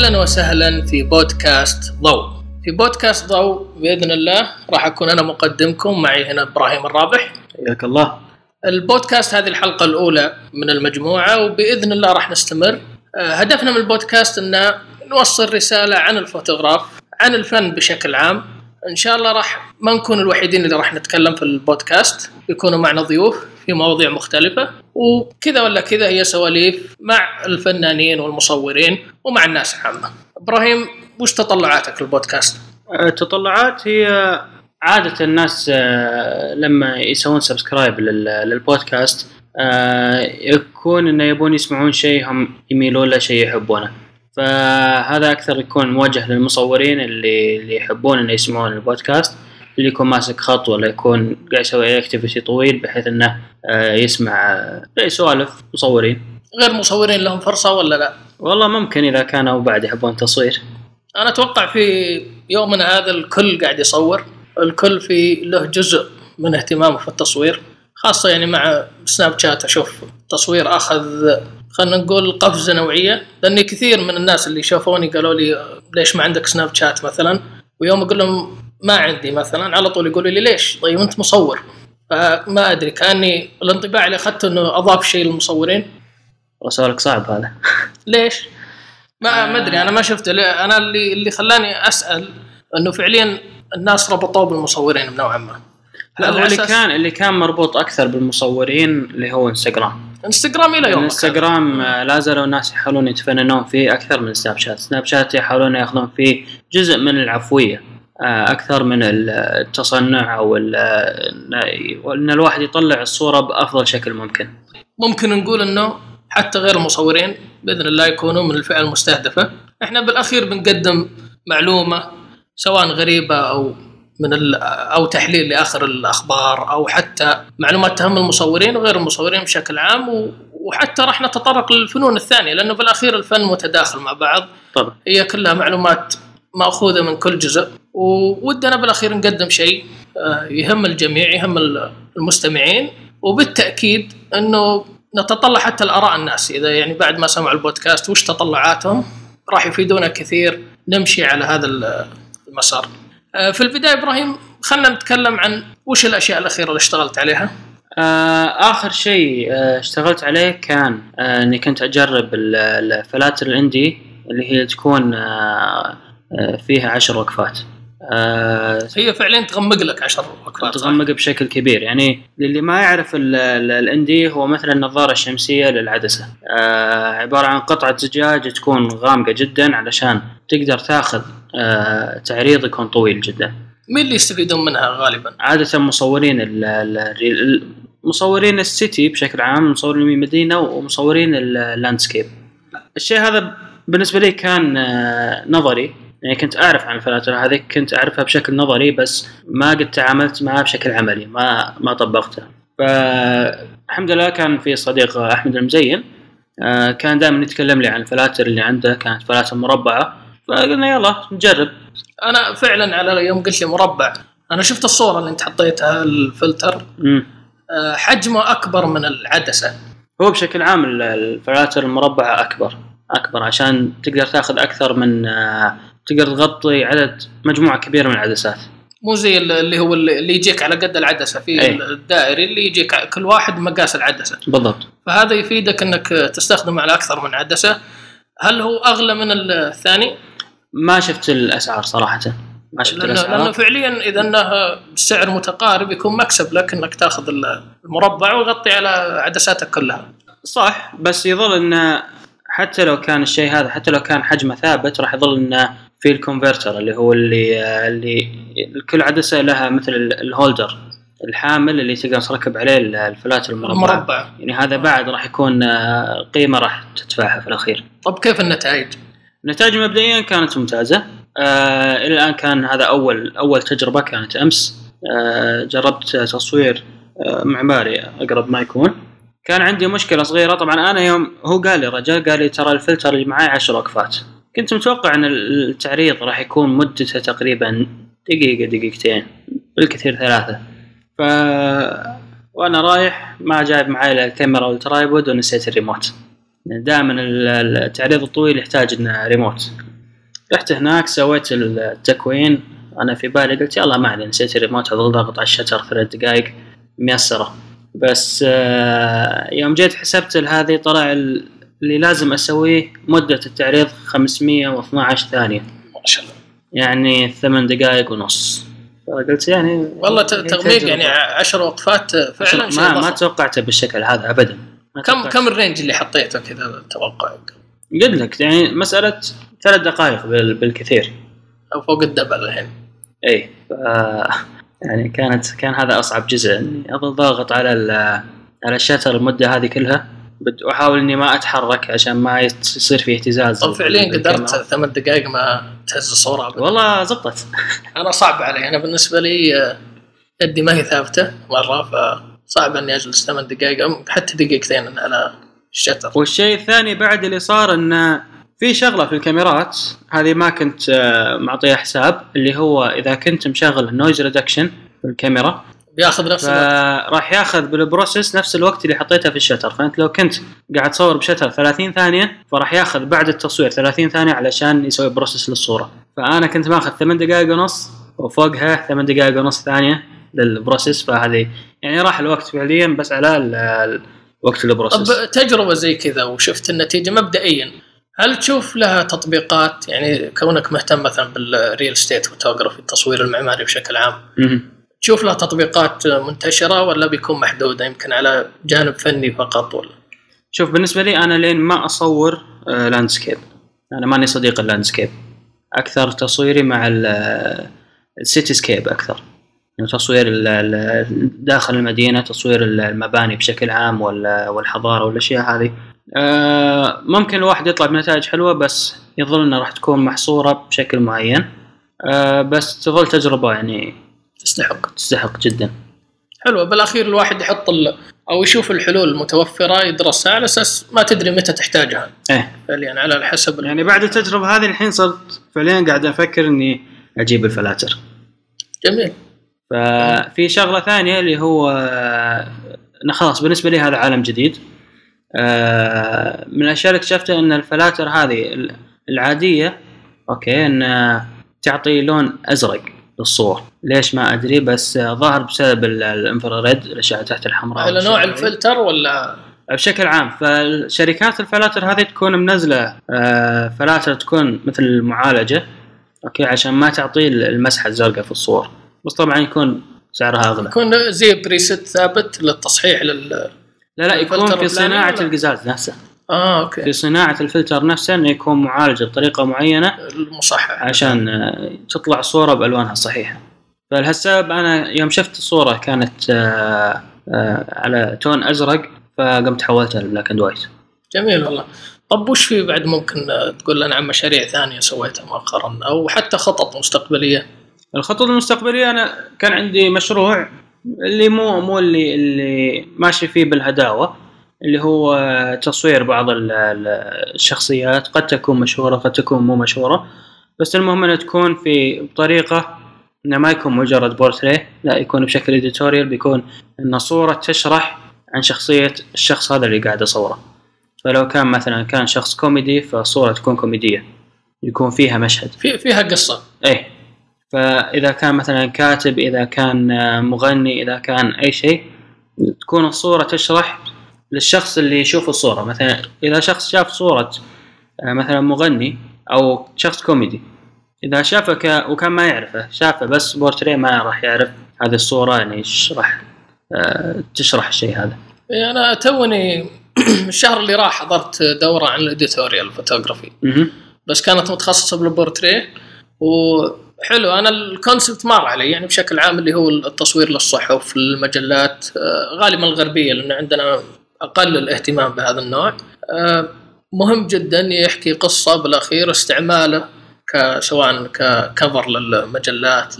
أهلا وسهلا في بودكاست ضوء. في بودكاست ضوء بإذن الله راح أكون أنا مقدمكم معي هنا إبراهيم الرابح. حياك الله. البودكاست هذه الحلقة الأولى من المجموعة وبإذن الله راح نستمر. آه، هدفنا من البودكاست إن نوصل رسالة عن الفوتوغراف، عن الفن بشكل عام. إن شاء الله راح ما نكون الوحيدين اللي راح نتكلم في البودكاست، يكونوا معنا ضيوف في مواضيع مختلفة وكذا ولا كذا هي سواليف مع الفنانين والمصورين ومع الناس عامة. إبراهيم وش تطلعاتك للبودكاست؟ التطلعات هي عادة الناس آه، لما يسوون subscribe للبودكاست آه، يكون إنه يبون يسمعون شيء هم يميلون له شيء يحبونه. فهذا أكثر يكون موجه للمصورين اللي اللي يحبون إنه يسمعون البودكاست. اللي يكون ماسك خط ولا يكون قاعد يسوي أي activity طويل بحيث إنه آه، يسمع آه، سوالف مصورين. غير مصورين لهم فرصة ولا لا؟ والله ممكن إذا كانوا بعد يحبون تصوير. أنا أتوقع في يومنا هذا الكل قاعد يصور. الكل في له جزء من اهتمامه في التصوير. خاصة يعني مع سناب شات أشوف تصوير أخذ خلينا نقول قفزة نوعية. لأني كثير من الناس اللي شافوني قالوا لي ليش ما عندك سناب شات مثلا؟ ويوم أقول لهم ما عندي مثلا على طول يقولوا لي ليش؟ طيب أنت مصور. فما أدري كأني الانطباع اللي أخذته إنه أضاف شيء للمصورين. سؤالك صعب هذا. ليش؟ ما ما أدري أنا ما شفت أنا اللي اللي خلاني أسأل إنه فعليا الناس ربطوه بالمصورين بنوعا ما. لا اللي كان اللي كان مربوط أكثر بالمصورين اللي هو انستغرام انستغرام إلى يوم انستغرام لا زالوا الناس يحاولون يتفننون فيه أكثر من سناب شات سناب شات يحاولون ياخذون فيه جزء من العفوية. آه، أكثر من التصنع أو إن الواحد يطلع الصورة بأفضل شكل ممكن. ممكن نقول إنه حتى غير المصورين بإذن الله يكونوا من الفئة المستهدفة. إحنا بالأخير بنقدم معلومة سواء غريبة أو من أو تحليل لآخر الأخبار أو حتى معلومات تهم المصورين وغير المصورين بشكل عام وحتى راح نتطرق للفنون الثانية لأنه بالأخير الفن متداخل مع بعض. طبعا. هي كلها معلومات مأخوذة من كل جزء وودنا بالأخير نقدم شيء آه، يهم الجميع يهم المستمعين وبالتأكيد إنه نتطلع حتى الآراء الناس إذا يعني بعد ما سمعوا البودكاست وش تطلعاتهم راح يفيدونا كثير نمشي على هذا المسار. آه، في البداية إبراهيم خلينا نتكلم عن وش الأشياء الأخيرة اللي اشتغلت عليها. آه، آخر شيء اشتغلت عليه كان إني كنت أجرب الفلاتر الإندي اللي هي تكون فيها عشر وقفات. آه هي فعليا تغمق لك عشر وقفات تغمق بشكل كبير. يعني للي ما يعرف الأندي هو مثل النظارة الشمسية للعدسة. آه عبارة عن قطعة زجاج تكون غامقة جدا علشان تقدر تاخذ آه تعريض يكون طويل جدا. مين اللي يستفيدون منها غالبا؟ عادة مصورين ال مصورين السيتي بشكل عام مصورين المدينة ومصورين اللاندسكيب الشيء هذا بالنسبة لي كان آه، نظري. يعني كنت أعرف عن الفلاتر هذه كنت أعرفها بشكل نظري بس ما قد تعاملت معها بشكل عملي ما ما طبقتها. فالحمد لله كان في صديق أحمد المزين آه، كان دائما يتكلم لي عن الفلاتر اللي عنده كانت فلاتر مربعة. فقلنا يلا نجرب. أنا فعلا على يوم قلت لي مربع. أنا شفت الصورة اللي أنت حطيتها الفلتر. آه، حجمه أكبر من العدسة. هو بشكل عام الفلاتر المربعة أكبر أكبر عشان تقدر تاخذ أكثر من آه، تقدر تغطي عدد مجموعة كبيرة من العدسات. مو زي اللي هو اللي يجيك على قد العدسة في أي. الدائري اللي يجيك كل واحد مقاس العدسة. بالضبط. فهذا يفيدك إنك تستخدمه على أكثر من عدسة. هل هو أغلى من الثاني؟ ما شفت الأسعار صراحة. ما شفت لأنه, الأسعار. لأنه فعليا إذا إنه السعر متقارب يكون مكسب لك إنك تأخذ المربع ويغطي على عدساتك كلها. صح بس يظل إنه حتى لو كان الشيء هذا حتى لو كان حجمه ثابت راح يظل إنه في الكونفرتر اللي هو اللي اللي كل عدسه لها مثل الهولدر الحامل اللي تقدر تركب عليه الفلات المربع. يعني هذا بعد راح يكون آه، قيمة راح تدفعها في الأخير. طب كيف النتائج؟ النتائج مبدئيا كانت ممتازة. آه إلى الآن كان هذا أول أول تجربة كانت أمس. آه جربت تصوير آه معماري أقرب ما يكون. كان عندي مشكلة صغيرة. طبعا أنا يوم هو قال لي رجاء قال لي ترى الفلتر اللي معي 10 وقفات. كنت متوقع أن التعريض راح يكون مدته تقريبا دقيقة دقيقتين بالكثير ثلاثة. ف وأنا رايح ما جايب معي الكاميرا وال tripod ونسيت الريموت. دائما التعريض الطويل يحتاج إنه ريموت. رحت هناك سويت التكوين. أنا في بالي قلت يلا ما علي نسيت الريموت اضغط ضغط على ال shutter ثلاث دقائق ميسرة. بس آه، يوم جيت حسبت هذه طلع اللي لازم أسويه مدة التعريض 512 ثانية. ما شاء الله. يعني ثمان دقائق ونص. فقلت يعني والله تغميق. يعني عشر وقفات فعلا ما ما. توقعته بالشكل هذا ابدا. كم. كم ال range اللي حطيته كذا توقعك قلت لك يعني مسألة ثلاث دقائق بال- بالكثير. أو فوق الدبل الحين. إي ف يعني كانت كان هذا أصعب جزء. اني أظل ضاغط على على الشتر المدة هذه كلها. واحاول إني ما أتحرك عشان ما يصير في اهتزاز. طب فعليا. قدرت ثمان دقائق ما تهز الصورة أبداً. والله زبطت. أنا صعب علي. أنا بالنسبة لي آه، يدي ما هي ثابتة مرة فصعب إني أجلس ثمان دقائق حتى دقيقتين على ال shutter. والشيء الثاني بعد اللي صار إن في شغلة في الكاميرات. هذه ما كنت آه، معطيها حساب اللي هو إذا كنت مشغل ال noise reduction في الكاميرا بياخذ نفس الوقت. فراح ياخذ بال process نفس الوقت اللي حطيته في ال shutter. فأنت لو كنت قاعد تصور ب shutter 30 ثانية فراح ياخذ بعد التصوير 30 ثانية علشان يسوي process للصورة. فأنا كنت ماخذ 8 دقائق ونص وفوقها 8 دقائق ونص ثانية لل process. فهذه يعني راح الوقت فعليا بس على وقت ال process. طب تجربة زي كذا وشفت النتيجة مبدئيا هل تشوف لها تطبيقات؟ يعني كونك مهتم مثلا بال real estate photography التصوير المعماري بشكل عام. تشوف لها تطبيقات منتشرة ولا بيكون محدودة؟ يمكن على جانب فني فقط ولا؟ شوف بالنسبة لي أنا لين ما أصور آه، landscape أنا ماني صديق ال landscape أكثر تصويري مع ال- آه، السيتي سكيب أكثر. يعني تصوير داخل المدينة تصوير المباني بشكل عام وال- والحضارة والأشياء هذه. آه، ممكن الواحد يطلع بنتائج حلوة بس يظل انها راح تكون محصورة بشكل معين. آه، بس تظل تجربة يعني تستحق تستحق جدا. حلوة بالأخير الواحد يحط ال... أو يشوف الحلول المتوفرة يدرسها على أساس ما تدري متى تحتاجها. إيه. فعليا على حسب يعني بعد التجربة هذه الحين صرت فعليا قاعد أفكر إني أجيب الفلاتر. جميل. ففي شغلة ثانية اللي هو خلاص بالنسبة لي هذا عالم جديد. آه، من الأشياء اللي اكتشفتها إن الفلاتر هذه العادية okay ان تعطي لون أزرق. للصور. ليش ما أدري بس ظاهر بسبب ال- ال infrared الاشعه تحت الحمراء. نوع. الفلتر ولا؟ بشكل عام فالشركات الفلاتر هذه تكون منزلة آه، فلاتر تكون مثل المعالجة okay عشان ما تعطي المسحة الزرقاء في الصور. بس طبعا يكون سعرها أغلى. يكون زي preset ثابت للتصحيح لل لا لا يكون في صناعة؟ القزاز نفسه. آه okay. في صناعة الفلتر نفسه إنه يكون معالج بطريقة معينة المصحح عشان آه، تطلع الصورة بألوانها الصحيحه فلهالسبب أنا يوم شفت الصورة كانت آه، آه، على tone أزرق فقمت حولتها ل black and white. جميل والله. طب وش في بعد ممكن تقول لنا عن مشاريع ثانية سويتها مؤخرا أو حتى خطط مستقبلية؟ الخطط المستقبلية أنا كان عندي مشروع اللي مو مو اللي اللي ماشي فيه بالهداوة. اللي هو تصوير بعض ال- ال- الشخصيات قد تكون مشهورة قد تكون مو مشهورة. بس المهم إنها تكون في بطريقة انه ما يكون مجرد بورتريه لا يكون بشكل اديتوريال بيكون انه صورة تشرح عن شخصية الشخص هذا اللي قاعد اصوره فلو كان مثلا كان شخص كوميدي فالصورة تكون كوميدية. يكون فيها مشهد. في فيها قصة. إيه. فإذا كان مثلا كاتب إذا كان مغني إذا كان أي شيء تكون الصورة تشرح للشخص اللي يشوف الصورة. مثلا إذا شخص شاف صورة آه، مثلا مغني أو شخص كوميدي إذا شافه ك... وكان ما يعرفه شافه بس بورتريه ما راح يعرف هذه الصورة يعني يشرح آه، تشرح الشيء هذا. إيه، أنا توني الشهر اللي راح حضرت دورة عن ال editorial photography. بس كانت متخصصة بالبورتريه وحلو. أنا ال concept مر علي يعني بشكل عام اللي هو التصوير للصحف المجلات آه، غالبا الغربية لأن عندنا أقل الاهتمام بهذا النوع. آه، مهم جدا يحكي قصة بالأخير استعماله سواء ك cover للمجلات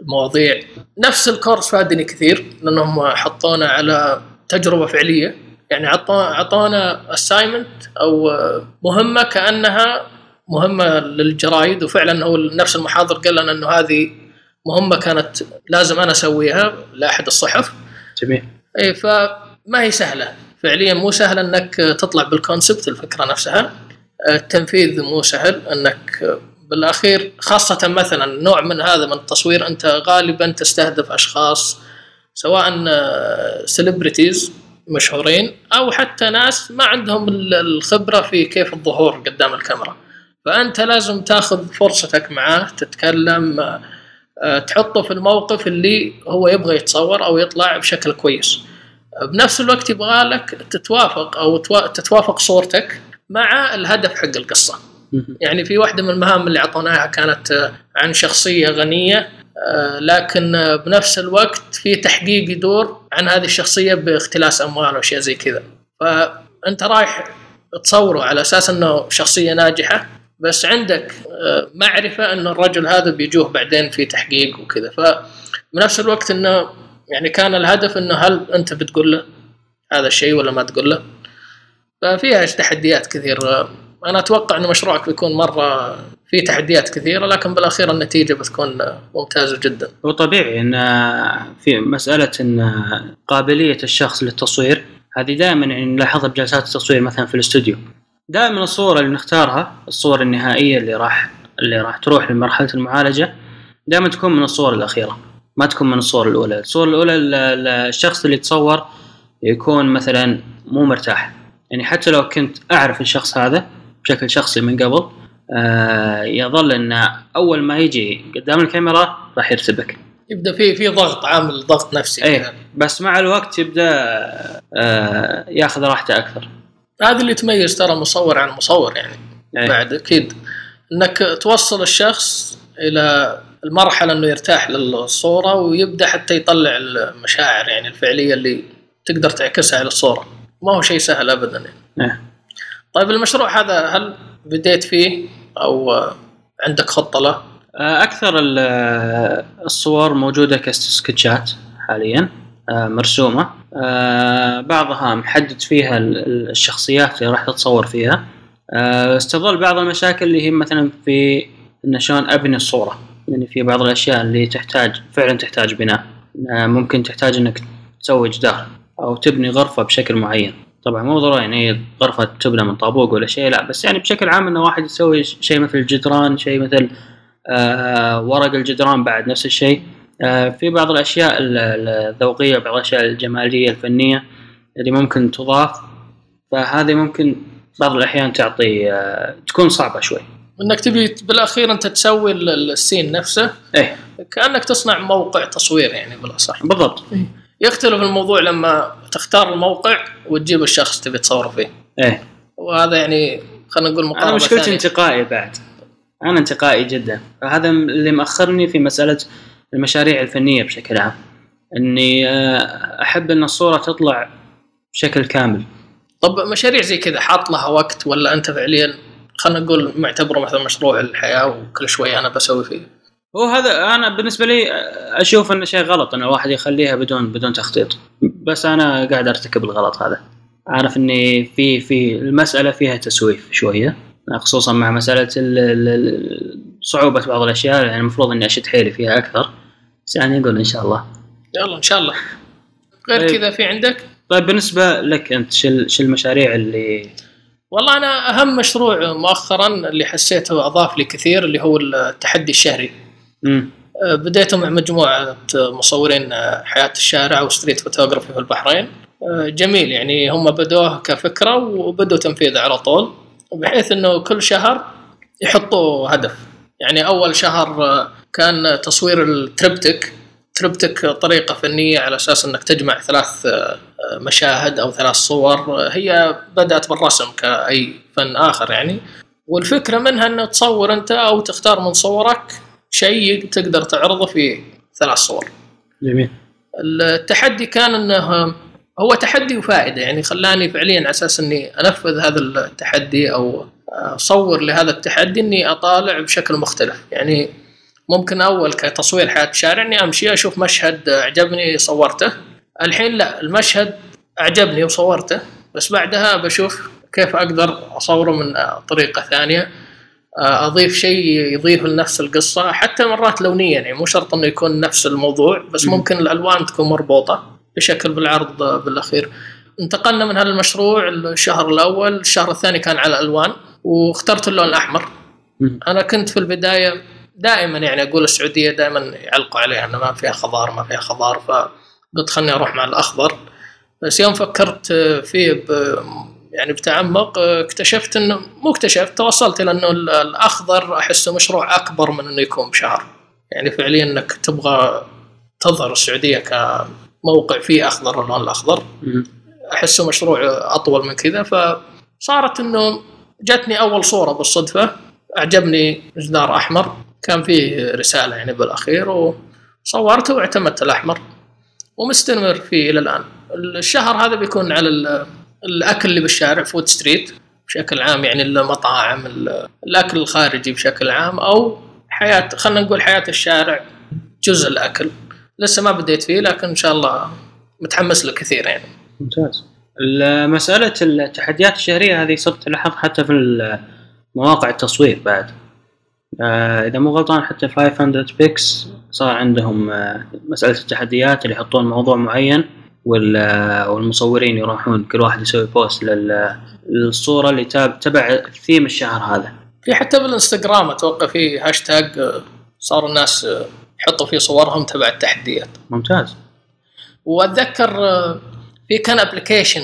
للمواضيع. نفس ال course فادني كثير لأنهم حطونا على تجربة فعلية. يعني عطو- اعطونا assignment أو مهمة كأنها مهمة للجرايد وفعلا هو نفس المحاضر قال لنا إنه هذه مهمة كانت لازم أنا أسويها لأحد الصحف. جميل. اي فما هي سهلة. فعليا مو سهل إنك تطلع بال concept الفكرة نفسها. التنفيذ مو سهل إنك بالأخير خاصة مثلا نوع من هذا من التصوير أنت غالبا تستهدف أشخاص سواء سيلبرتيز مشهورين أو حتى ناس ما عندهم ال- الخبرة في كيف الظهور قدام الكاميرا. فأنت لازم تاخذ فرصتك معاه تتكلم آه، آه، تحطه في الموقف اللي هو يبغى يتصور أو يطلع بشكل كويس. بنفس الوقت يبغى لك تتوافق أو توا- تتوافق صورتك مع الهدف حق القصة. يعني في واحدة من المهام اللي أعطوناها كانت عن شخصية غنية آه، لكن بنفس الوقت في تحقيق يدور عن هذه الشخصية باختلاس أموال واشياء زي كذا. فأنت رايح تصوره على أساس إنه شخصية ناجحة بس عندك آه، معرفة إن الرجل هذا بيجوه بعدين في تحقيق وكذا. فبنفس الوقت إنه يعني كان الهدف إنه هل أنت بتقول له هذا الشيء ولا ما تقول له؟ ففيها تحديات كثير. أنا أتوقع إن مشروعك بيكون مرة في تحديات كثيرة لكن بالأخير النتيجة بتكون ممتازة جدا. هو طبيعي إن في مسألة إن قابلية الشخص للتصوير هذه دائما يعني نلاحظها بجلسات التصوير مثلا في الاستوديو. دائما الصورة اللي نختارها الصور النهائية اللي راح اللي راح تروح لمرحلة المعالجة دائما تكون من الصور الأخيرة. ما تكون من الصور الأولى. الصور الأولى ال- ال- الشخص اللي يتصور يكون مثلا مو مرتاح. يعني حتى لو كنت أعرف الشخص هذا بشكل شخصي من قبل آه يظل انه أول ما يجي قدام الكاميرا راح يرتبك. يبدأ في في ضغط عامل ضغط نفسي. إيه. بس مع الوقت يبدأ آه ياخذ راحته أكثر. هذا اللي يتميز ترى مصور عن مصور يعني. إيه. بعد أكيد إنك توصل الشخص إلى المرحلة إنه يرتاح للصورة ويبدأ حتى يطلع المشاعر يعني الفعلية اللي تقدر تعكسها على الصورة ما هو شيء سهل ابدا يعني. إيه. طيب المشروع هذا هل بديت فيه أو عندك خطة له؟ آه أكثر ال- الصور موجودة كسكتشات حاليا آه مرسومة آه بعضها محدد فيها ال- ال- الشخصيات اللي راح تتصور فيها استظل بعض المشاكل اللي هي مثلا في ان شلون أبني الصورة يعني في بعض الأشياء اللي تحتاج فعلا تحتاج بناء. آه ممكن تحتاج إنك تسوي جدار أو تبني غرفة بشكل معين. طبعا مو ضروري يعني غرفة تبنى من طابوق ولا شيء لا بس يعني بشكل عام إنه واحد يسوي شيء مثل الجدران شيء مثل آه ورق الجدران بعد نفس الشيء. آه في بعض الأشياء ال- ال- الذوقية بعض الأشياء الجمالية الفنية اللي ممكن تضاف. فهذه ممكن بعض الأحيان تعطي تكون صعبة شوي. إنك تبي بالأخير أنت تسوي ال- ال- السين نفسه. إيه. كأنك تصنع موقع تصوير يعني بالأصح. بالضبط. يختلف الموضوع لما تختار الموقع وتجيب الشخص تبي تصوره فيه. إيه. وهذا يعني خلينا نقول مقاربه أنا مشكلتي. انتقائي بعد. أنا انتقائي جدا. فهذا اللي مأخرني في مسألة المشاريع الفنية بشكل عام. إني آه، أحب إن الصورة تطلع بشكل كامل. طب مشاريع زي كذا حاط لها وقت ولا أنت فعليا خلينا نقول معتبره مثلا مشروع الحياة وكل شوية أنا بسوي فيه. هو هذا أنا بالنسبة لي أشوف انه شيء غلط إن الواحد يخليها بدون بدون تخطيط. بس أنا قاعد أرتكب الغلط هذا. عارف إني في في المسألة فيها تسويف شوية خصوصا مع مسألة ال- ال- ال- صعوبة بعض الأشياء يعني المفروض إني أشد حيلي فيها أكثر. بس يعني نقول إن شاء الله. يلا إن شاء الله. غير طيب. كذا في عندك؟ طيب بالنسبة لك أنت شو المشاريع اللي والله أنا أهم مشروع مؤخرا اللي حسيته أضاف لي كثير اللي هو التحدي الشهري. مم. أه، بديته مع مجموعة مصورين أه، حياة الشارع و street photography في البحرين. أه، جميل يعني هم بدوه كفكرة وبدوا تنفيذه على طول بحيث إنه كل شهر يحطوا هدف. يعني أول شهر كان تصوير التريبتك تريبتك طريقة فنية على أساس إنك تجمع ثلاث أه، مشاهد أو ثلاث صور أه، هي بدأت بالرسم كأي فن آخر يعني. والفكرة منها إنه تصور أنت أو تختار من صورك شيء تقدر تعرضه في ثلاث صور. جميل. التحدي كان إنه هو تحدي وفائدة يعني خلاني فعليا على أساس إني أنفذ هذا التحدي أو أصور لهذا التحدي إني أطالع بشكل مختلف يعني. ممكن أول كتصوير حياة الشارع إني أمشي أشوف مشهد أعجبني صورته الحين لا المشهد أعجبني وصورته بس بعدها بشوف كيف أقدر أصوره من طريقة ثانية أضيف شيء يضيف لنفس القصة حتى مرات لونيا يعني مو شرط إنه يكون نفس الموضوع بس. ممكن الألوان تكون مربوطة بشكل بالعرض بالأخير انتقلنا من هذا المشروع الشهر الأول الشهر الثاني كان على ألوان واخترت اللون الأحمر. أنا كنت في البداية دائما يعني أقول السعودية دائما يعلقوا عليها إنه ما فيها خضار ما فيها خضار فقلت خلني أروح مع الأخضر. بس يوم فكرت فيه ب يعني بتعمق اكتشفت إنه مو اكتشفت توصلت إلى إنه ال- الأخضر أحسه مشروع أكبر من إنه يكون بشهر. يعني فعليا إنك تبغى تظهر السعودية كموقع فيه أخضر اللون الأخضر. أحسه مشروع أطول من كذا. فصارت إنه جتني أول صورة بالصدفة أعجبني جدار أحمر. كان فيه رسالة يعني بالأخير وصورته واعتمدت الأحمر ومستمر فيه إلى الآن. الشهر هذا بيكون على ال- الأكل اللي بالشارع food street بشكل عام يعني المطاعم ال- الأكل الخارجي بشكل عام أو حياة خلينا نقول حياة الشارع جزء الأكل. لسه ما بديت فيه لكن إن شاء الله متحمس له كثير يعني. ممتاز. مسألة التحديات الشهرية هذه صرت تلاحظ حتى في مواقع التصوير بعد. آه، إذا مو غلطان حتى 500px صار عندهم آه، مسألة التحديات اللي يحطون موضوع معين آه، والمصورين يروحون كل واحد يسوي post لل- للصورة اللي تاب- تبع ثيم الشهر هذا. في حتى بالإنستغرام أتوقع في هاشتاج آه، صار الناس يحطوا فيه صورهم تبع التحديات. ممتاز. وأتذكر في كان application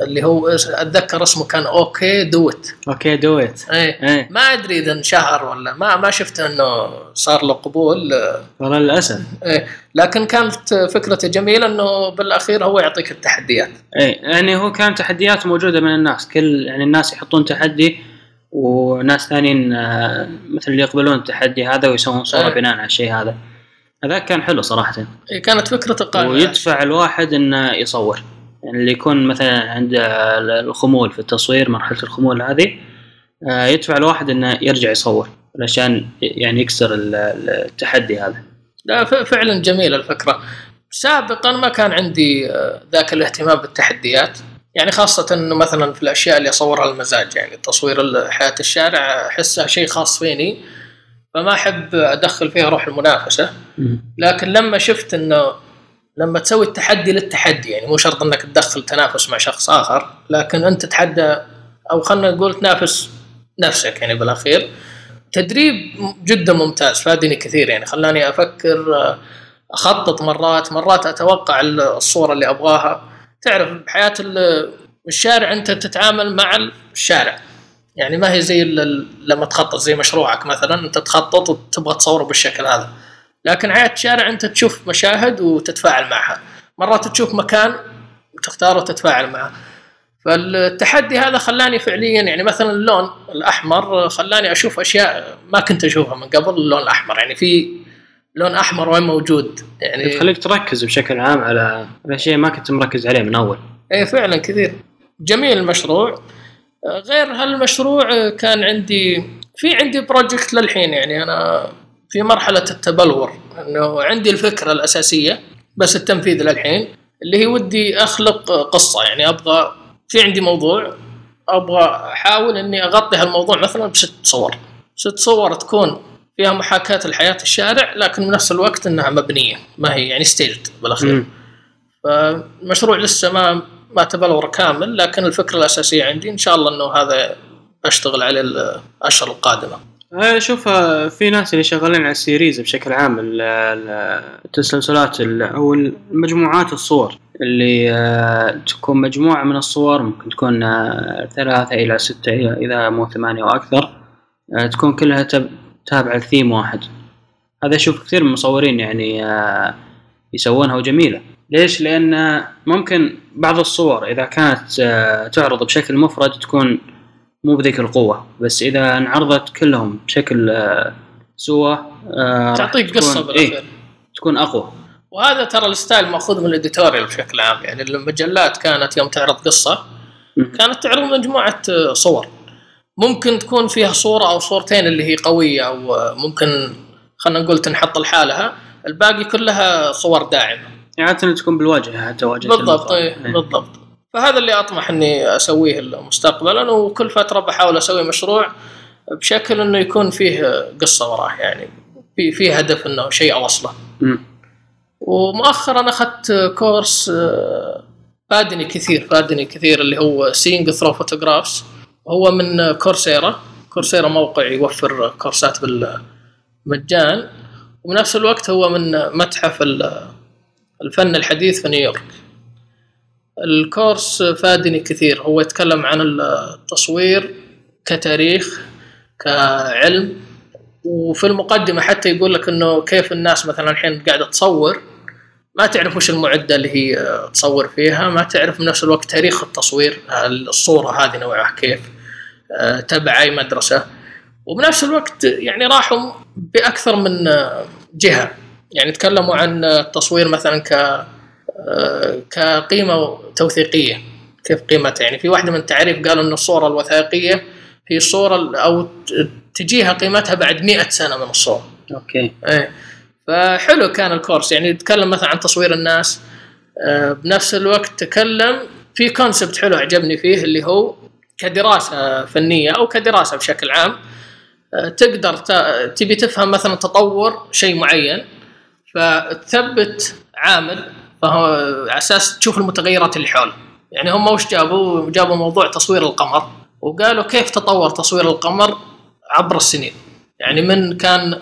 اللي هو أتذكر اسمه كان okay دوت okay do it. إيه. إيه. ما أدري إذا انشهر ولا ما ما شفت إنه صار له قبول. والله للأسف. إيه. لكن كانت فكرته جميلة إنه بالأخير هو يعطيك التحديات. إيه. يعني هو كان تحديات موجودة من الناس. كل يعني الناس يحطون تحدي وناس ثانيين آه، مثل اللي يقبلون التحدي هذا ويسوون صورة إيه. بناء على الشيء هذا. هذاك كان حلو صراحة. إيه كانت فكرته قائمة. ويدفع الواحد إنه يصور. يعني اللي يكون مثلا عنده الخمول في التصوير مرحلة الخمول هذه آه، يدفع الواحد إنه يرجع يصور علشان يعني يكسر ال- ال- التحدي هذا. لا فعلا جميله الفكرة. سابقا ما كان عندي آه، ذاك الاهتمام بالتحديات. يعني خاصة إنه مثلا في الأشياء اللي أصورها المزاج يعني تصوير حياة الشارع أحسها شيء خاص فيني فما أحب أدخل فيها روح المنافسة. لكن لما شفت إنه لما تسوي التحدي للتحدي يعني مو شرط إنك تدخل تنافس مع شخص آخر لكن أنت تتحدى أو خلينا نقول تنافس نفسك يعني بالأخير. تدريب جدا ممتاز فادني كثير يعني خلاني أفكر آه، أخطط مرات مرات أتوقع الصورة اللي أبغاها. تعرف بحياة ال- الشارع أنت تتعامل مع الشارع. يعني ما هي زي لما تخطط زي مشروعك مثلا أنت تخطط وتبغى تصوره بالشكل هذا. لكن حياه الشارع انت تشوف مشاهد وتتفاعل معها. مرات تشوف مكان وتختاره وتتفاعل معه. فالتحدي هذا خلاني فعليا يعني مثلا اللون الأحمر خلاني أشوف أشياء ما كنت أشوفها من قبل اللون الأحمر. يعني في لون أحمر وين موجود؟ يعني تخليك تركز بشكل عام على شيء ما كنت مركز عليه من أول. إيه فعلا كثير. جميل المشروع. غير هالمشروع كان عندي في عندي بروجكت للحين يعني أنا في مرحلة التبلور إنه عندي الفكرة الأساسية بس التنفيذ للحين اللي هي ودي أخلق آه، قصة يعني أبغى في عندي موضوع أبغى أحاول إني أغطي هالموضوع مثلا بست صور ست صور تكون فيها محاكاة لحياة الشارع لكن بنفس الوقت إنها مبنية ما هي يعني ستيجد بالأخير مم. فالمشروع لسه ما ما تبلور كامل لكن الفكرة الأساسية عندي إن شاء الله إنه هذا بشتغل عليه الأشهر القادمة. أنا أشوف آه، في ناس اللي شغالين على السيريز بشكل عام ال- ال- التسلسلات ال- أو المجموعات الصور اللي آه، تكون مجموعة من الصور ممكن تكون آه، ثلاثة إلى ستة إذا مو ثمانية وأكثر آه، تكون كلها تابعة لثيم واحد هذا أشوف كثير من المصورين يعني آه، يسوونها وجميلة ليش؟ لأن ممكن بعض الصور إذا كانت آه، تعرض بشكل مفرد تكون مو بذيك القوة بس إذا انعرضت كلهم بشكل آه، سوا آه، تعطيك تكون- قصة بالأخير. إيه تكون أقوى وهذا ترى الستايل مأخوذ من الإديتوريال بشكل عام يعني المجلات كانت يوم تعرض قصة. كانت تعرض مجموعة آه، صور ممكن تكون فيها صورة أو صورتين اللي هي قوية أو ممكن خلينا نقول تنحط لحالها الباقي كلها صور داعمة يعني عادة تكون بالواجهة حتى واجهة بالضبط. إيه إيه. بالضبط فهذا اللي أطمح إني أسويه مستقبلا وكل فترة بحاول أسوي مشروع بشكل إنه يكون فيه قصة وراه يعني في في هدف إنه شيء اوصله. ومؤخرا أخذت course آه، فادني كثير فادني كثير اللي هو Seeing Through Photographs هو من Coursera Coursera موقع يوفر كورسات بالمجان. وبنفس الوقت هو من متحف ال- الفن الحديث في نيويورك. الكورس فادني كثير. هو يتكلم عن التصوير كتاريخ كعلم. وفي المقدمة حتى يقول لك إنه كيف الناس مثلا الحين قاعدة تصور ما تعرف وش المعدة اللي هي تصور فيها ما تعرف بنفس الوقت تاريخ التصوير الصورة هذه نوعها كيف تبع أي مدرسة. وبنفس الوقت يعني راحوا بأكثر من جهة. يعني تكلموا عن التصوير مثلا ك كقيمة توثيقية. كيف قيمتها؟ يعني في واحدة من التعريف قالوا أن الصورة الوثائقية هي صورة أو ت- تجيها قيمتها بعد مئة سنة من الصورة okay. إيه. فحلو كان ال course. يعني يتكلم مثلا عن تصوير الناس. آه، بنفس الوقت تكلم في concept حلو عجبني فيه اللي هو كدراسة فنية أو كدراسة بشكل عام. آه، تقدر تبي تفهم مثلا تطور شيء معين فتثبت عامل فهو على أساس تشوف المتغيرات اللي حوله. يعني هم وش جابوا؟ جابوا موضوع تصوير القمر وقالوا كيف تطور تصوير القمر عبر السنين. يعني من كان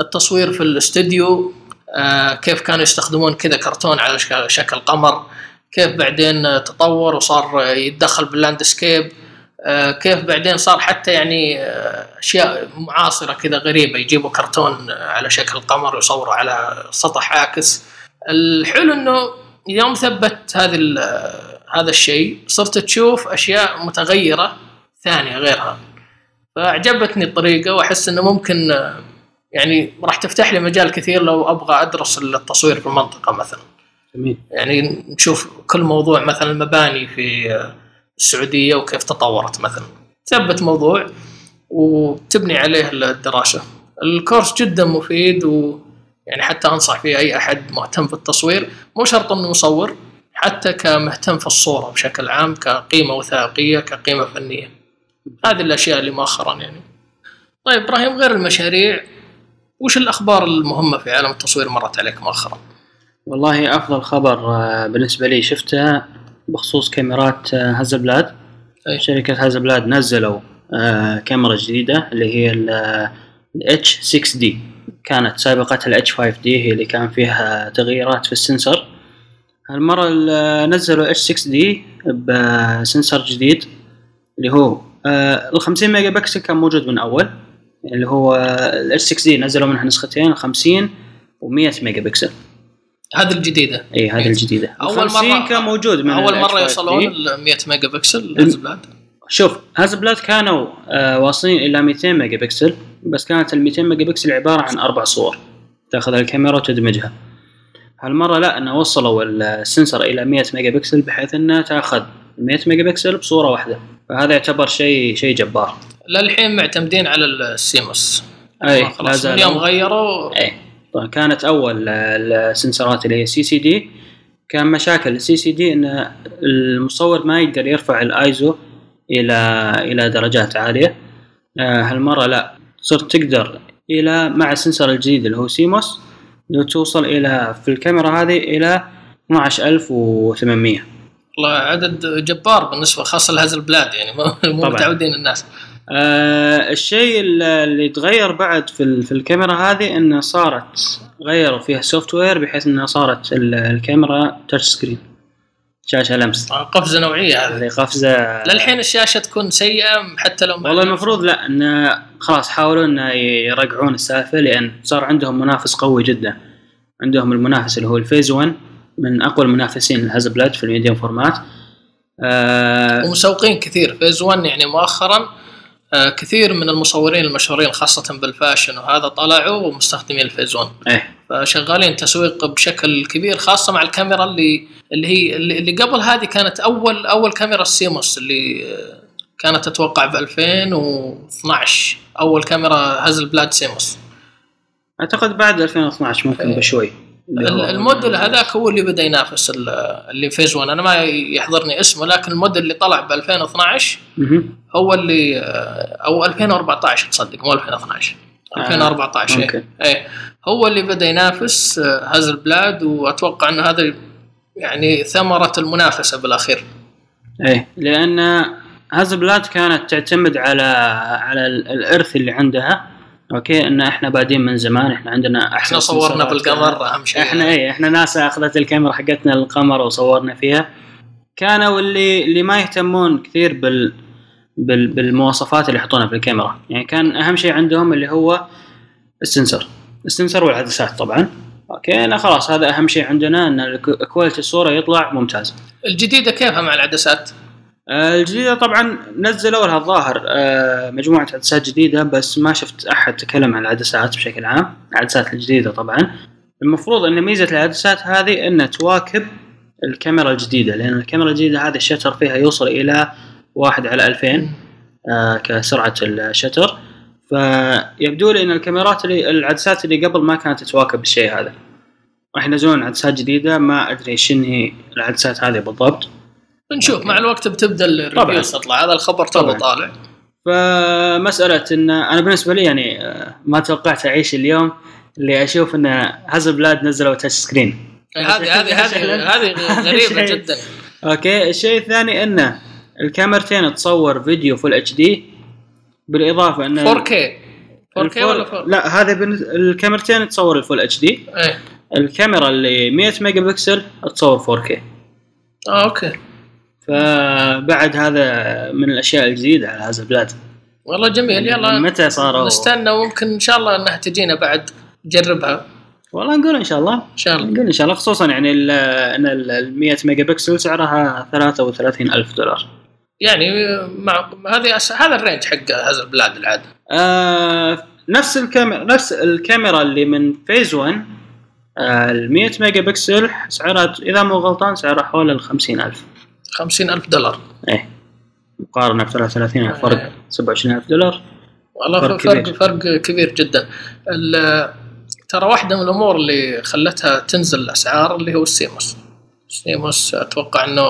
التصوير في الاستوديو آه، كيف كانوا يستخدمون كذا كرتون على شك- شكل قمر كيف بعدين تطور وصار يتدخل باللاندسكيب آه، كيف بعدين صار حتى يعني آه، أشياء معاصرة كذا غريبة يجيبوا كرتون على شكل قمر ويصوروا على سطح عاكس. الحلو إنه يوم ثبت هذه هذا الشيء صرت تشوف أشياء متغيرة ثانية غيرها. فأعجبتني الطريقة وأحس إنه ممكن يعني راح تفتح لي مجال كثير لو أبغى أدرس التصوير في المنطقة مثلا. جميل. يعني نشوف كل موضوع مثلا المباني في السعودية وكيف تطورت مثلا. تثبت موضوع وتبني عليه الدراسة. الكورس جدا مفيد و يعني حتى أنصح فيه أي أحد مهتم في التصوير مو شرط إنه مصور حتى كمهتم في الصورة بشكل عام كقيمة وثائقية كقيمة فنية هذه الأشياء اللي مؤخرا يعني طيب إبراهيم غير المشاريع وش الأخبار المهمة في عالم التصوير مرت عليك مؤخرا؟ والله أفضل خبر آه، بالنسبة لي شفته بخصوص كاميرات آه، Hasselblad أي. شركة Hasselblad نزلوا آه، كاميرا جديدة اللي هي ال H6D كانت سابقتها ال H5D هي اللي كان فيها تغييرات في ال sensor. هالمرة ال- نزلوا H6D ب sensor جديد اللي هو ال 50 ميجا بكسل كان موجود من أول اللي هو ال H6D نزلوا منها نسختين 50 و100 ميجا بكسل. هذه الجديدة. إي هذه الجديدة. أول 50 مرة- كان موجود من أول ال مرة H5D. يوصلون ال 100 megapixel Hasselblad شوف Hasselblad كانوا آه واصلين إلى 200 ميجا بكسل. بس كانت ال 200 ميجا بكسل عبارة عن أربع صور. تاخذ الكاميرا وتدمجها. هالمرة لا إنه وصلوا ال sensor إلى 100 ميجا بكسل بحيث انها تاخذ 100 ميجا بكسل بصورة واحدة. فهذا يعتبر شيء شيء جبار. للحين معتمدين على ال CMOS لا خلاص زالوا. من يوم غيروا. إيه طبعا كانت أول السنسرات اللي هي CCD كان مشاكل ال CCD إن المصور ما يقدر يرفع الآيزو إلى إلى درجات عالية. آه، هالمرة لا. صرت تقدر إلى مع ال sensor الجديد اللي هو CMOS توصل إلى في الكاميرا هذه إلى 12800 والله عدد جبار بالنسبة خاصة ل Hasselblad يعني مو. متعودين الناس. آه الشيء اللي تغير بعد في, في الكاميرا هذه إنه صارت غيروا فيها software بحيث إنها صارت ال- الكاميرا touch screen شاشه لمس. قفزة نوعية. هذه قفزة. للحين الشاشة تكون سيئة حتى لو والله المفروض لا انه خلاص حاولوا انه يرقعون السالفة لأن صار عندهم منافس قوي جدا. عندهم المنافس اللي هو ال Phase 1 من أقوى المنافسين ل Hasselblad في ال medium format. آه ومسوقين كثير. Phase 1 يعني مؤخرا آه، كثير من المصورين المشهورين خاصة بال fashion وهذا طلعوا ومستخدمين ال Phase 1 إيه. فشغالين تسويق بشكل كبير خاصة مع الكاميرا اللي اللي هي اللي قبل هذه كانت أول أول كاميرا ال CMOS اللي آه، كانت أتوقع ب 2012 أول كاميرا Hasselblad CMOS. أعتقد بعد 2012 ممكن إيه. بشوي. الموديل هذاك هو اللي بدأ ينافس ال- اللي Phase 1 أنا ما يحضرني اسمه لكن الموديل اللي طلع ب 2012 مهم. هو اللي أو 2014 تصدق مو 2012 آه، 2014 ممكن. إيه. إيه. هو اللي بدأ ينافس آه، Hasselblad وأتوقع إنه هذا يعني ثمرة المنافسة بالأخير. إيه. لأن Hasselblad كانت تعتمد على على ال- الإرث اللي عندها. أوكي؟ إن إحنا بادين من زمان إحنا عندنا إحنا صورنا. بالقمر أهم شيء. إحنا إيه إحنا ناسا أخذت الكاميرا حقتنا للقمر وصورنا فيها. كانوا اللي اللي ما يهتمون كثير بال, بال بالمواصفات اللي يحطونها في الكاميرا. يعني كان أهم شيء عندهم اللي هو ال sensor. ال sensor والعدسات طبعا. أوكي؟ لا خلاص هذا أهم شيء عندنا إن كواليتي الصورة يطلع ممتاز. الجديدة كيفها مع العدسات؟ آه، الجديدة طبعا نزلوا لها الظاهر آه، مجموعة عدسات جديدة بس ما شفت أحد تكلم عن العدسات بشكل عام العدسات الجديدة طبعا. المفروض أن ميزة العدسات هذه أن تواكب الكاميرا الجديدة لأن الكاميرا الجديدة هذه الشتر فيها يوصل إلى واحد على 2000 آه، كسرعة الشتر. فيبدو لي أن الكاميرات اللي العدسات اللي قبل ما كانت تواكب الشيء هذا. راح ينزلون عدسات جديدة ما أدري شنو هي العدسات هذه بالضبط. بنشوف مع الوقت بتبدأ. ال reviews تطلع. هذا الخبر تو. طالع. فمسألة إن أنا بالنسبة لي يعني آه، ما توقعت أعيش اليوم اللي أشوف إن Hasselblad نزلوا touch screen هذه هذه هذه هذه غريبة. جدا. أوكي الشيء الثاني انه الكاميرتين تصور فيديو full HD بالإضافة إن 4K 4K ولا ال full- 4 لا هذا الكاميرتين تصور ال full HD الكاميرا اللي 100 ميجا بكسل تصور 4K آه أوكي. فبعد هذا من الأشياء الجديدة على Hasselblad والله جميل يلا متى صاروا؟ نستنى وممكن إن شاء الله إنها تجينا بعد نجربها والله نقول إن شاء الله. إن شاء الله. نقول إن شاء الله خصوصا يعني ال- إن ال 100 ميجا بكسل سعرها 33 ألف دولار. يعني مع هذه أس... هذا ال range حق Hasselblad العاده آه نفس الكاميرا نفس الكاميرا اللي من Phase 1 آه ال 100 ميجا بكسل سعرها إذا مو غلطان سعرها حول ال 50 ألف. 50000 دولار. إيه. مقارنة ب 33 آه. فرق 27 ألف دولار. والله فرق فرق كبير. فرق, كبير جدا. ترى واحدة من الأمور اللي خلتها تنزل الأسعار اللي هو ال CMOS. ال CMOS أتوقع إنه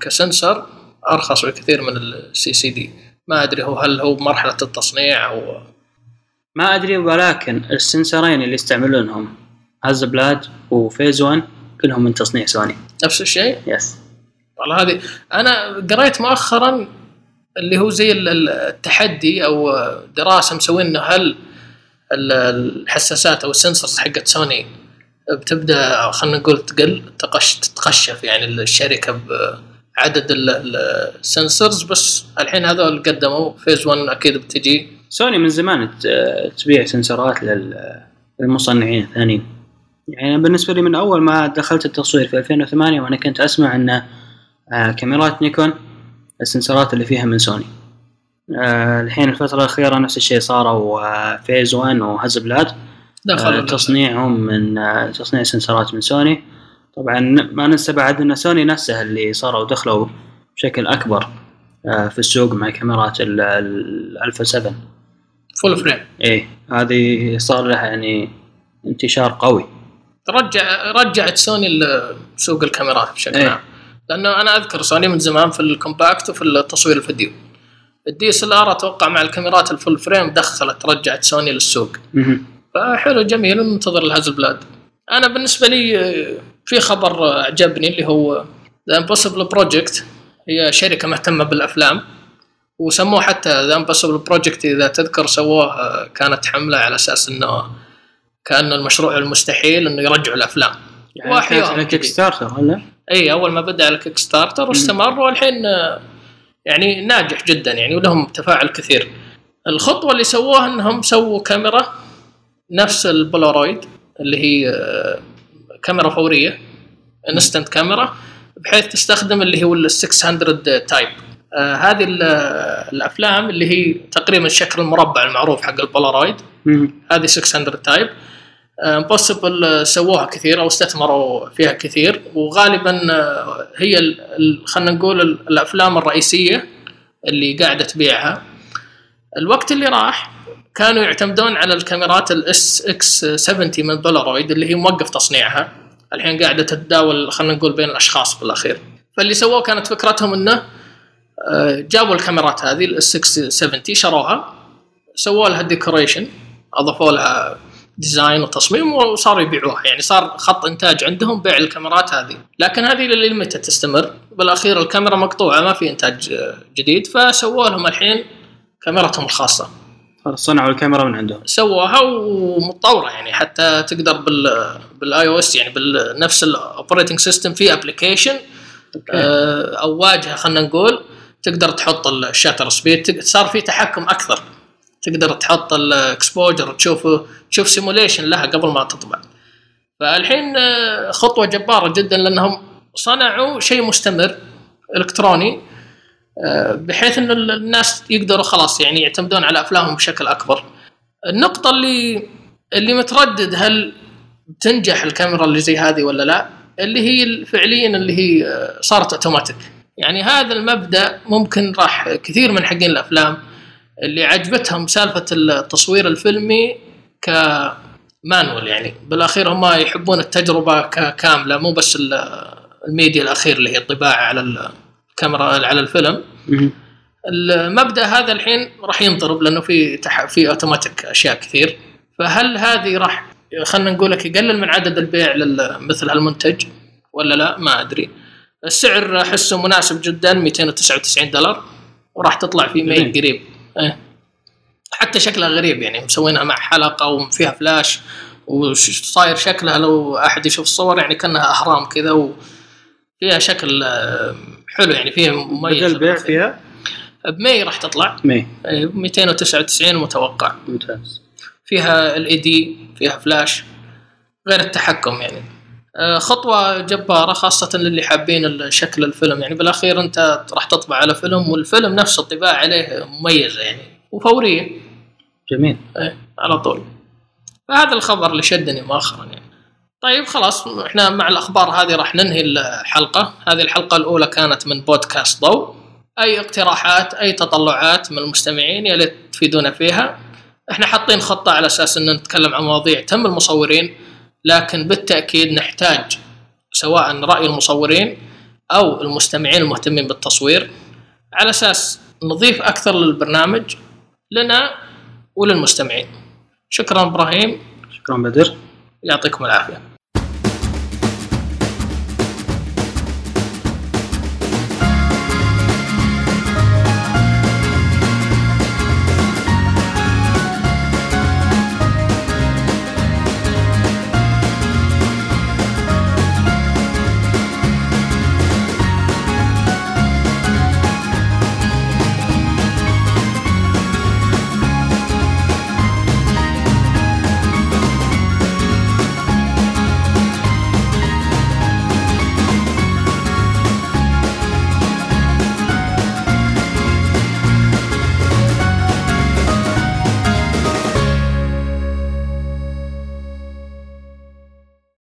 ك sensor أرخص بكثير من ال CCD ما أدري هو هل هو بمرحله التصنيع أو ما أدري ولكن السنسرين اللي يستعملونهم Hasselblad و Phase 1 كلهم من تصنيع سوني. نفس الشيء؟ yes والله هذه أنا قريت مؤخرا اللي هو زي ال- ال- التحدي أو دراسة مسوينه هل ال- الحساسات أو ال sensors حقت سوني بتبدأ خلينا نقول تقل تقش تتقشف يعني الشركة بعدد ال- ال- ال sensors بس الحين هذول قدموا Phase 1 أكيد بتجي. سوني من زمان تبيع سنسرات لل- للمصنعين الثانيين. يعني بالنسبة لي من أول ما دخلت التصوير في 2008 وأنا كنت أسمع ان آه، كاميرات نيكون السنسرات اللي فيها من سوني. آه، الحين الفترة الأخيرة نفس الشيء صاروا آه، Phase 1 و Hasselblad دخلوا آه، تصنيعهم من آه، تصنيع سنسرات من سوني. طبعا ما ننسى بعد إن سوني نفسها اللي صاروا دخلوا بشكل أكبر في السوق مع كاميرات ال- ال- الألفا 7 full frame إيه هذه صار لها يعني انتشار قوي. رجع رجعت سوني سوق الكاميرات بشكل إيه. لأنه أنا أذكر سوني من زمان في ال compact وفي التصوير الفيديو ال DSLR أتوقع مع الكاميرات ال full frame دخلت رجعت سوني للسوق. فحلو جميل ننتظر ال Hasselblad أنا بالنسبة لي في خبر عجبني اللي هو The Impossible Project هي شركة مهتمة بالأفلام وسموه حتى The Impossible Project إذا تذكر سووه كانت حملة على أساس إنه كان المشروع المستحيل إنه يرجعوا الأفلام يعني كانت على. Kickstarter ولا؟ اي أول ما بدأ على Kickstarter واستمر والحين آه، يعني ناجح جدا يعني ولهم تفاعل كثير. الخطوة اللي سووها إنهم سووا كاميرا نفس البولارويد اللي هي آه، كاميرا فورية instant camera بحيث تستخدم اللي هو ال 600 type آه هذه ال- الأفلام اللي هي تقريبا الشكل المربع المعروف حق البولارويد. هذه 600 type Impossible سووها كثير أو استثمروا فيها كثير وغالبا آه، هي خلينا نقول ال- الأفلام الرئيسية اللي قاعدة تبيعها. الوقت اللي راح كانوا يعتمدون على الكاميرات ال SX 70 من بولارويد اللي هي موقف تصنيعها. الحين قاعدة تتداول خلينا نقول بين الأشخاص بالأخير. فاللي سووه كانت فكرتهم إنه آه، جابوا الكاميرات هذه ال SX 70 شروها سووا لها decoration أضافوا لها design وتصميم وصاروا يبيعوها. يعني صار خط إنتاج عندهم بيع الكاميرات هذه. لكن هذه للمتى تستمر. بالأخير الكاميرا مقطوعة ما في إنتاج آه، جديد. فسووا لهم الحين كاميرتهم الخاصة. صنعوا الكاميرا من عندهم. سووها ومتطورة يعني. حتى تقدر بال بال iOS يعني بنفس ال operating system في application أو واجهة خلينا نقول. تقدر تحط ال shutter speed صار في تحكم أكثر. تقدر تحط ال exposure تشوف تشوف simulation لها قبل ما تطبع فالحين آه، خطوة جبارة جدا لأنهم صنعوا شيء مستمر إلكتروني آه، بحيث ان الناس يقدروا خلاص يعني يعتمدون على أفلامهم بشكل أكبر. النقطة اللي اللي متردد هل تنجح الكاميرا اللي زي هذه ولا لا؟ اللي هي فعليا اللي هي آه، صارت اوتوماتيك. يعني هذا المبدأ ممكن راح كثير من حقين الأفلام اللي عجبتهم سالفة التصوير الفيلمي كمانوال يعني. بالأخير هم يحبون التجربة كامله مو بس الميديا الأخير اللي هي الطباعة على الكاميرا على الفيلم. المبدأ هذا الحين راح ينضرب لأنه في تح... في أوتوماتيك أشياء كثير. فهل هذه راح خلينا نقول لك يقلل من عدد البيع لمثل هالمنتج ولا لا؟ ما أدري. السعر أحسه مناسب جدا 299 دولار وراح تطلع في جميل. قريب. إيه. حتى شكلها غريب يعني مسوينها مع حلقة وفيها فلاش وصاير شكلها لو أحد يشوف الصور يعني كأنها أهرام كذا وفيها شكل آه، حلو يعني فيها مميز بدا البيع فيها؟ ب May راح تطلع. May إيه، 299 متوقع. ممتاز. فيها ال LED فيها فلاش غير التحكم يعني. آه، خطوة جبارة خاصة للي حابين شكل الفيلم. يعني بالأخير أنت راح تطبع على فيلم والفيلم نفسه الطباعة عليه مميزة يعني وفورية جميل. إيه على طول. فهذا الخبر اللي شدني مؤخرا يعني. طيب خلاص إحنا مع الأخبار هذه راح ننهي الحلقة. هذه الحلقة الأولى كانت من بودكاست ضوء. أي اقتراحات أي تطلعات من المستمعين يا ليت تفيدونا فيها. إحنا حاطين خطة على أساس إن نتكلم عن مواضيع تم المصورين. لكن بالتأكيد نحتاج سواء رأي المصورين أو المستمعين المهتمين بالتصوير على أساس نضيف أكثر للبرنامج لنا وللمستمعين. شكرا إبراهيم. شكرا بدر. يعطيكم العافية.